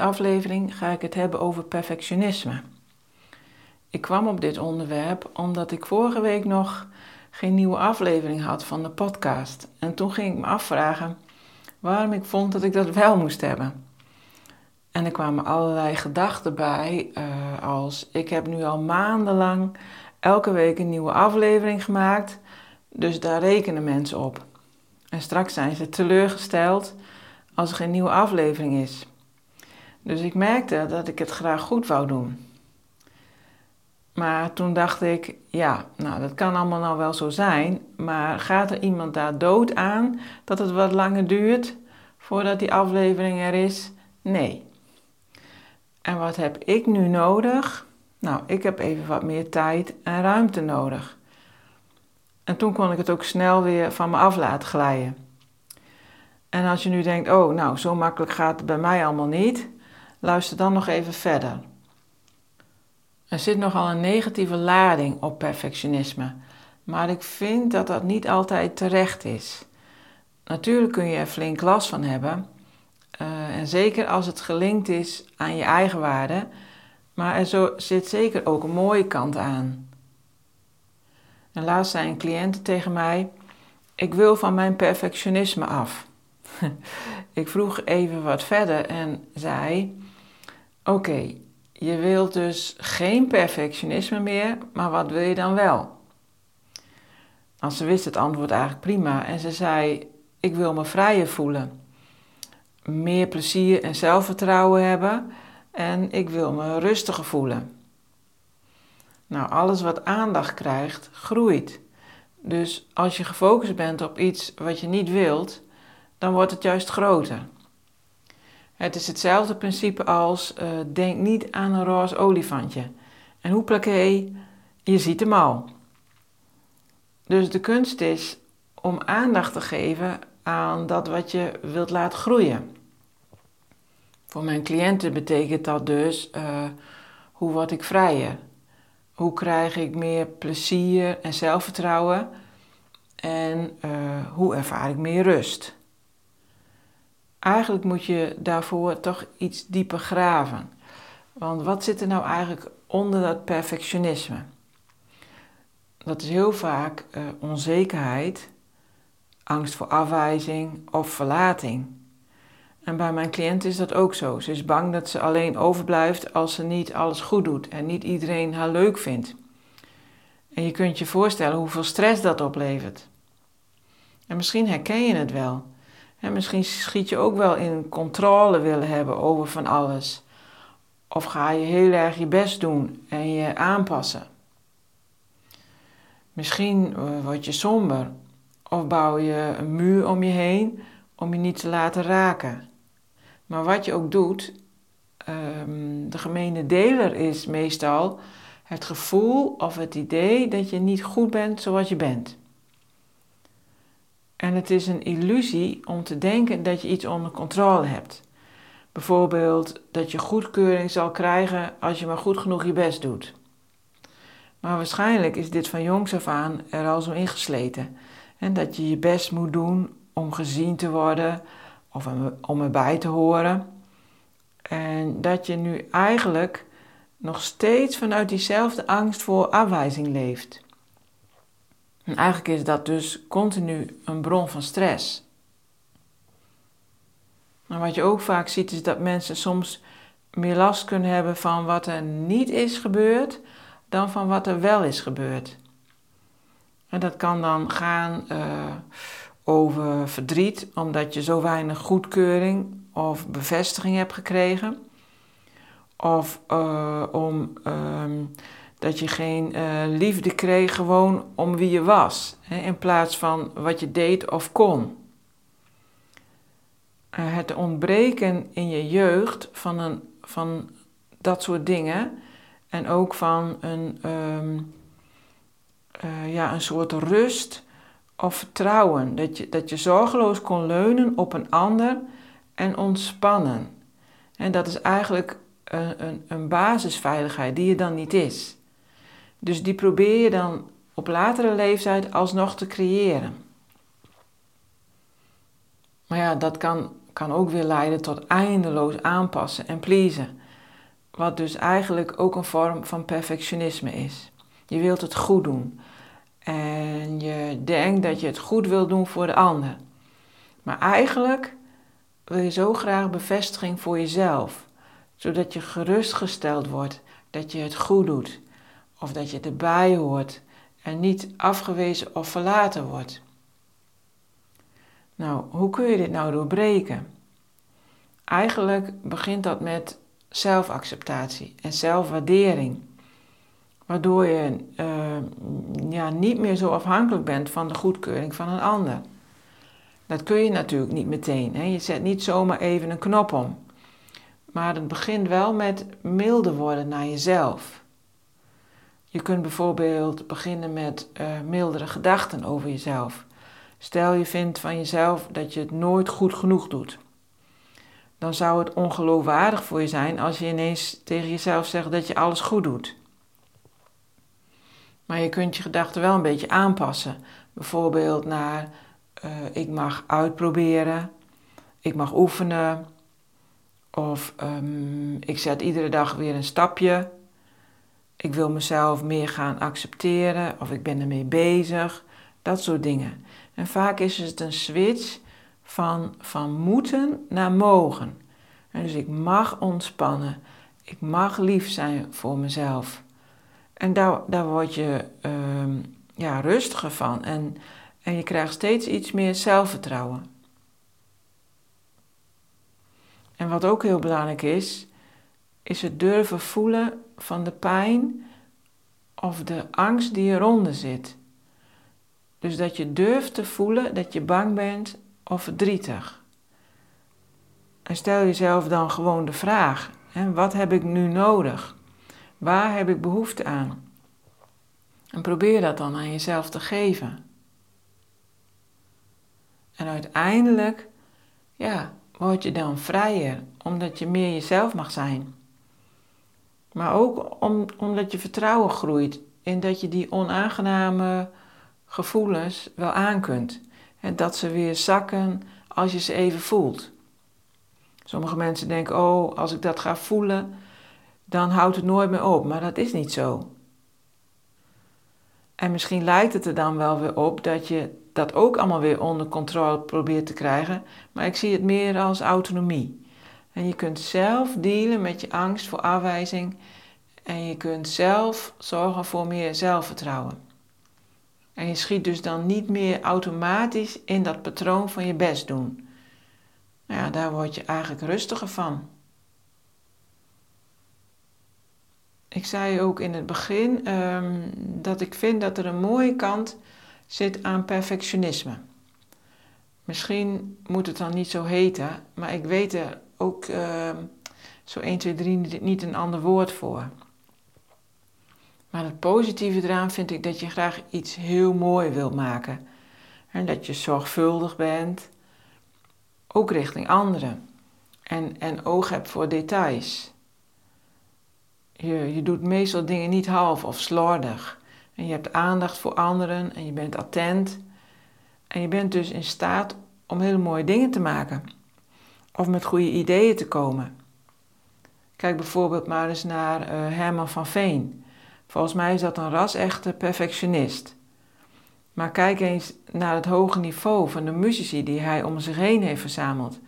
Deze aflevering ga ik het hebben over perfectionisme. Ik kwam op dit onderwerp omdat ik vorige week nog geen nieuwe aflevering had van de podcast. En toen ging ik me afvragen waarom ik vond dat ik dat wel moest hebben. En er kwamen allerlei gedachten bij, uh, als ik heb nu al maandenlang elke week een nieuwe aflevering gemaakt, dus daar rekenen mensen op. En straks zijn ze teleurgesteld als er geen nieuwe aflevering is. Dus ik merkte dat ik het graag goed wou doen. Maar toen dacht ik, ja, nou dat kan allemaal nou wel zo zijn, maar gaat er iemand daar dood aan dat het wat langer duurt voordat die aflevering er is? Nee. En wat heb ik nu nodig? Nou, ik heb even wat meer tijd en ruimte nodig. En toen kon ik het ook snel weer van me af laten glijden. En als je nu denkt, oh, nou, zo makkelijk gaat het bij mij allemaal niet, luister dan nog even verder. Er zit nogal een negatieve lading op perfectionisme, maar ik vind dat dat niet altijd terecht is. Natuurlijk kun je er flink last van hebben, uh, en zeker als het gelinkt is aan je eigen waarde, maar er zo, zit zeker ook een mooie kant aan. En laatst zei een cliënt tegen mij: Ik wil van mijn perfectionisme af. ik vroeg even wat verder en zei: Oké, je wilt dus geen perfectionisme meer, maar wat wil je dan wel? Als ze wist het antwoord eigenlijk prima en ze zei: Ik wil me vrijer voelen, meer plezier en zelfvertrouwen hebben en ik wil me rustiger voelen. Nou, alles wat aandacht krijgt, groeit. Dus als je gefocust bent op iets wat je niet wilt, dan wordt het juist groter. Het is hetzelfde principe als uh, denk niet aan een roze olifantje. En hoe plaqué, je ziet hem al. Dus de kunst is om aandacht te geven aan dat wat je wilt laten groeien. Voor mijn cliënten betekent dat dus uh, hoe word ik vrijer? Hoe krijg ik meer plezier en zelfvertrouwen? En uh, hoe ervaar ik meer rust? Eigenlijk moet je daarvoor toch iets dieper graven. Want wat zit er nou eigenlijk onder dat perfectionisme? Dat is heel vaak uh, onzekerheid, angst voor afwijzing of verlating. En bij mijn cliënt is dat ook zo. Ze is bang dat ze alleen overblijft als ze niet alles goed doet en niet iedereen haar leuk vindt. En je kunt je voorstellen hoeveel stress dat oplevert. En misschien herken je het wel. En misschien schiet je ook wel in controle willen hebben over van alles. Of ga je heel erg je best doen en je aanpassen. Misschien eh, word je somber of bouw je een muur om je heen om je niet te laten raken. Maar wat je ook doet, ehm, de gemene deler is meestal het gevoel of het idee dat je niet goed bent zoals je bent. En het is een illusie om te denken dat je iets onder controle hebt. Bijvoorbeeld dat je goedkeuring zal krijgen als je maar goed genoeg je best doet. Maar waarschijnlijk is dit van jongs af aan er al zo ingesleten. En dat je je best moet doen om gezien te worden of om erbij te horen. En dat je nu eigenlijk nog steeds vanuit diezelfde angst voor afwijzing leeft. En eigenlijk is dat dus continu een bron van stress. En wat je ook vaak ziet is dat mensen soms meer last kunnen hebben van wat er niet is gebeurd dan van wat er wel is gebeurd. En dat kan dan gaan uh, over verdriet omdat je zo weinig goedkeuring of bevestiging hebt gekregen. Of uh, om ehm, dat je geen uh, liefde kreeg gewoon om wie je was, hè, in plaats van wat je deed of kon. Uh, het ontbreken in je jeugd van, een, van dat soort dingen en ook van een, um, ja, een soort rust of vertrouwen. Dat je, dat je zorgeloos kon leunen op een ander en ontspannen. En dat is eigenlijk een, een basisveiligheid die je dan niet is. Dus die probeer je dan op latere leeftijd alsnog te creëren. Maar ja, dat kan, kan ook weer leiden tot eindeloos aanpassen en pleasen. Wat dus eigenlijk ook een vorm van perfectionisme is. Je wilt het goed doen. En je denkt dat je het goed wilt doen voor de ander. Maar eigenlijk wil je zo graag bevestiging voor jezelf. Zodat je gerustgesteld wordt dat je het goed doet. Of dat je erbij hoort en niet afgewezen of verlaten wordt. Nou, hoe kun je dit nou doorbreken? Eigenlijk begint dat met zelfacceptatie en zelfwaardering. Waardoor je uh, ja, niet meer zo afhankelijk bent van de goedkeuring van een ander. Dat kun je natuurlijk niet meteen. Hè? Je zet niet zomaar even een knop om. Maar het begint wel met milder worden naar jezelf. Je kunt bijvoorbeeld beginnen met uh, mildere gedachten over jezelf. Stel je vindt van jezelf dat je het nooit goed genoeg doet. Dan zou het ongeloofwaardig voor je zijn als je ineens tegen jezelf zegt dat je alles goed doet. Maar je kunt je gedachten wel een beetje aanpassen. Bijvoorbeeld naar uh, ik mag uitproberen, ik mag oefenen, of um, ik zet iedere dag weer een stapje. Ik wil mezelf meer gaan accepteren of ik ben ermee bezig. Dat soort dingen. En vaak is het een switch van, van moeten naar mogen. En dus ik mag ontspannen. Ik mag lief zijn voor mezelf. En daar, daar word je uh, ja, rustiger van. En, en je krijgt steeds iets meer zelfvertrouwen. En wat ook heel belangrijk is, is het durven voelen van de pijn of de angst die eronder zit. Dus dat je durft te voelen dat je bang bent of verdrietig. En stel jezelf dan gewoon de vraag: hè, wat heb ik nu nodig? Waar heb ik behoefte aan? En probeer dat dan aan jezelf te geven. En uiteindelijk, ja, word je dan vrijer, omdat je meer jezelf mag zijn. Maar ook om, omdat je vertrouwen groeit in dat je die onaangename gevoelens wel aan kunt. En dat ze weer zakken als je ze even voelt. Sommige mensen denken, oh, als ik dat ga voelen, dan houdt het nooit meer op. Maar dat is niet zo. En misschien lijkt het er dan wel weer op dat je dat ook allemaal weer onder controle probeert te krijgen, maar ik zie het meer als autonomie. En je kunt zelf dealen met je angst voor afwijzing en je kunt zelf zorgen voor meer zelfvertrouwen. En je schiet dus dan niet meer automatisch in dat patroon van je best doen. Nou ja, daar word je eigenlijk rustiger van. Ik zei ook in het begin um, dat ik vind dat er een mooie kant zit aan perfectionisme. Misschien moet het dan niet zo heten, maar ik weet er ook uh, zo 1, 2, 3 niet een ander woord voor. Maar het positieve eraan vind ik dat je graag iets heel mooi wilt maken. En dat je zorgvuldig bent, ook richting anderen. En, en oog hebt voor details. Je, je doet meestal dingen niet half of slordig. En je hebt aandacht voor anderen en je bent attent. En je bent dus in staat om hele mooie dingen te maken. Of met goede ideeën te komen. Kijk bijvoorbeeld maar eens naar uh, Herman van Veen. Volgens mij is dat een ras-echte perfectionist. Maar kijk eens naar het hoge niveau van de muzici die hij om zich heen heeft verzameld.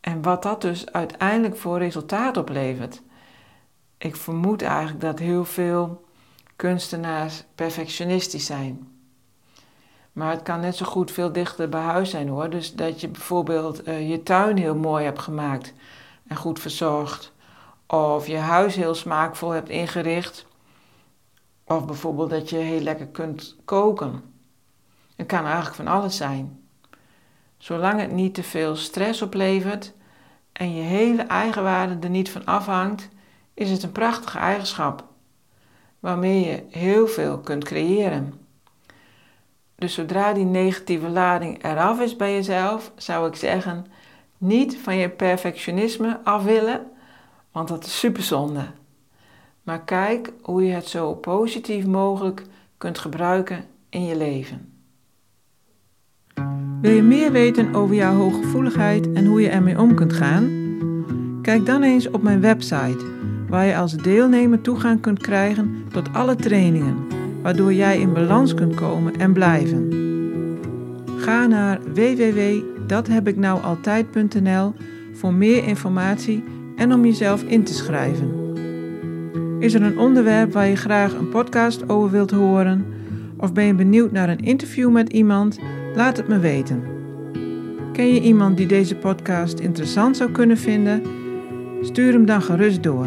En wat dat dus uiteindelijk voor resultaat oplevert. Ik vermoed eigenlijk dat heel veel kunstenaars perfectionistisch zijn. Maar het kan net zo goed veel dichter bij huis zijn hoor. Dus dat je bijvoorbeeld uh, je tuin heel mooi hebt gemaakt en goed verzorgd. Of je huis heel smaakvol hebt ingericht. Of bijvoorbeeld dat je heel lekker kunt koken. Het kan eigenlijk van alles zijn. Zolang het niet te veel stress oplevert en je hele eigenwaarde er niet van afhangt, is het een prachtige eigenschap waarmee je heel veel kunt creëren. Dus zodra die negatieve lading eraf is bij jezelf, zou ik zeggen: niet van je perfectionisme af willen, want dat is superzonde. Maar kijk hoe je het zo positief mogelijk kunt gebruiken in je leven. Wil je meer weten over jouw hooggevoeligheid en hoe je ermee om kunt gaan? Kijk dan eens op mijn website, waar je als deelnemer toegang kunt krijgen tot alle trainingen, waardoor jij in balans kunt komen en blijven. Ga naar www.dathebiknoualtijd.nl voor meer informatie en om jezelf in te schrijven. Is er een onderwerp waar je graag een podcast over wilt horen? Of ben je benieuwd naar een interview met iemand? Laat het me weten. Ken je iemand die deze podcast interessant zou kunnen vinden? Stuur hem dan gerust door.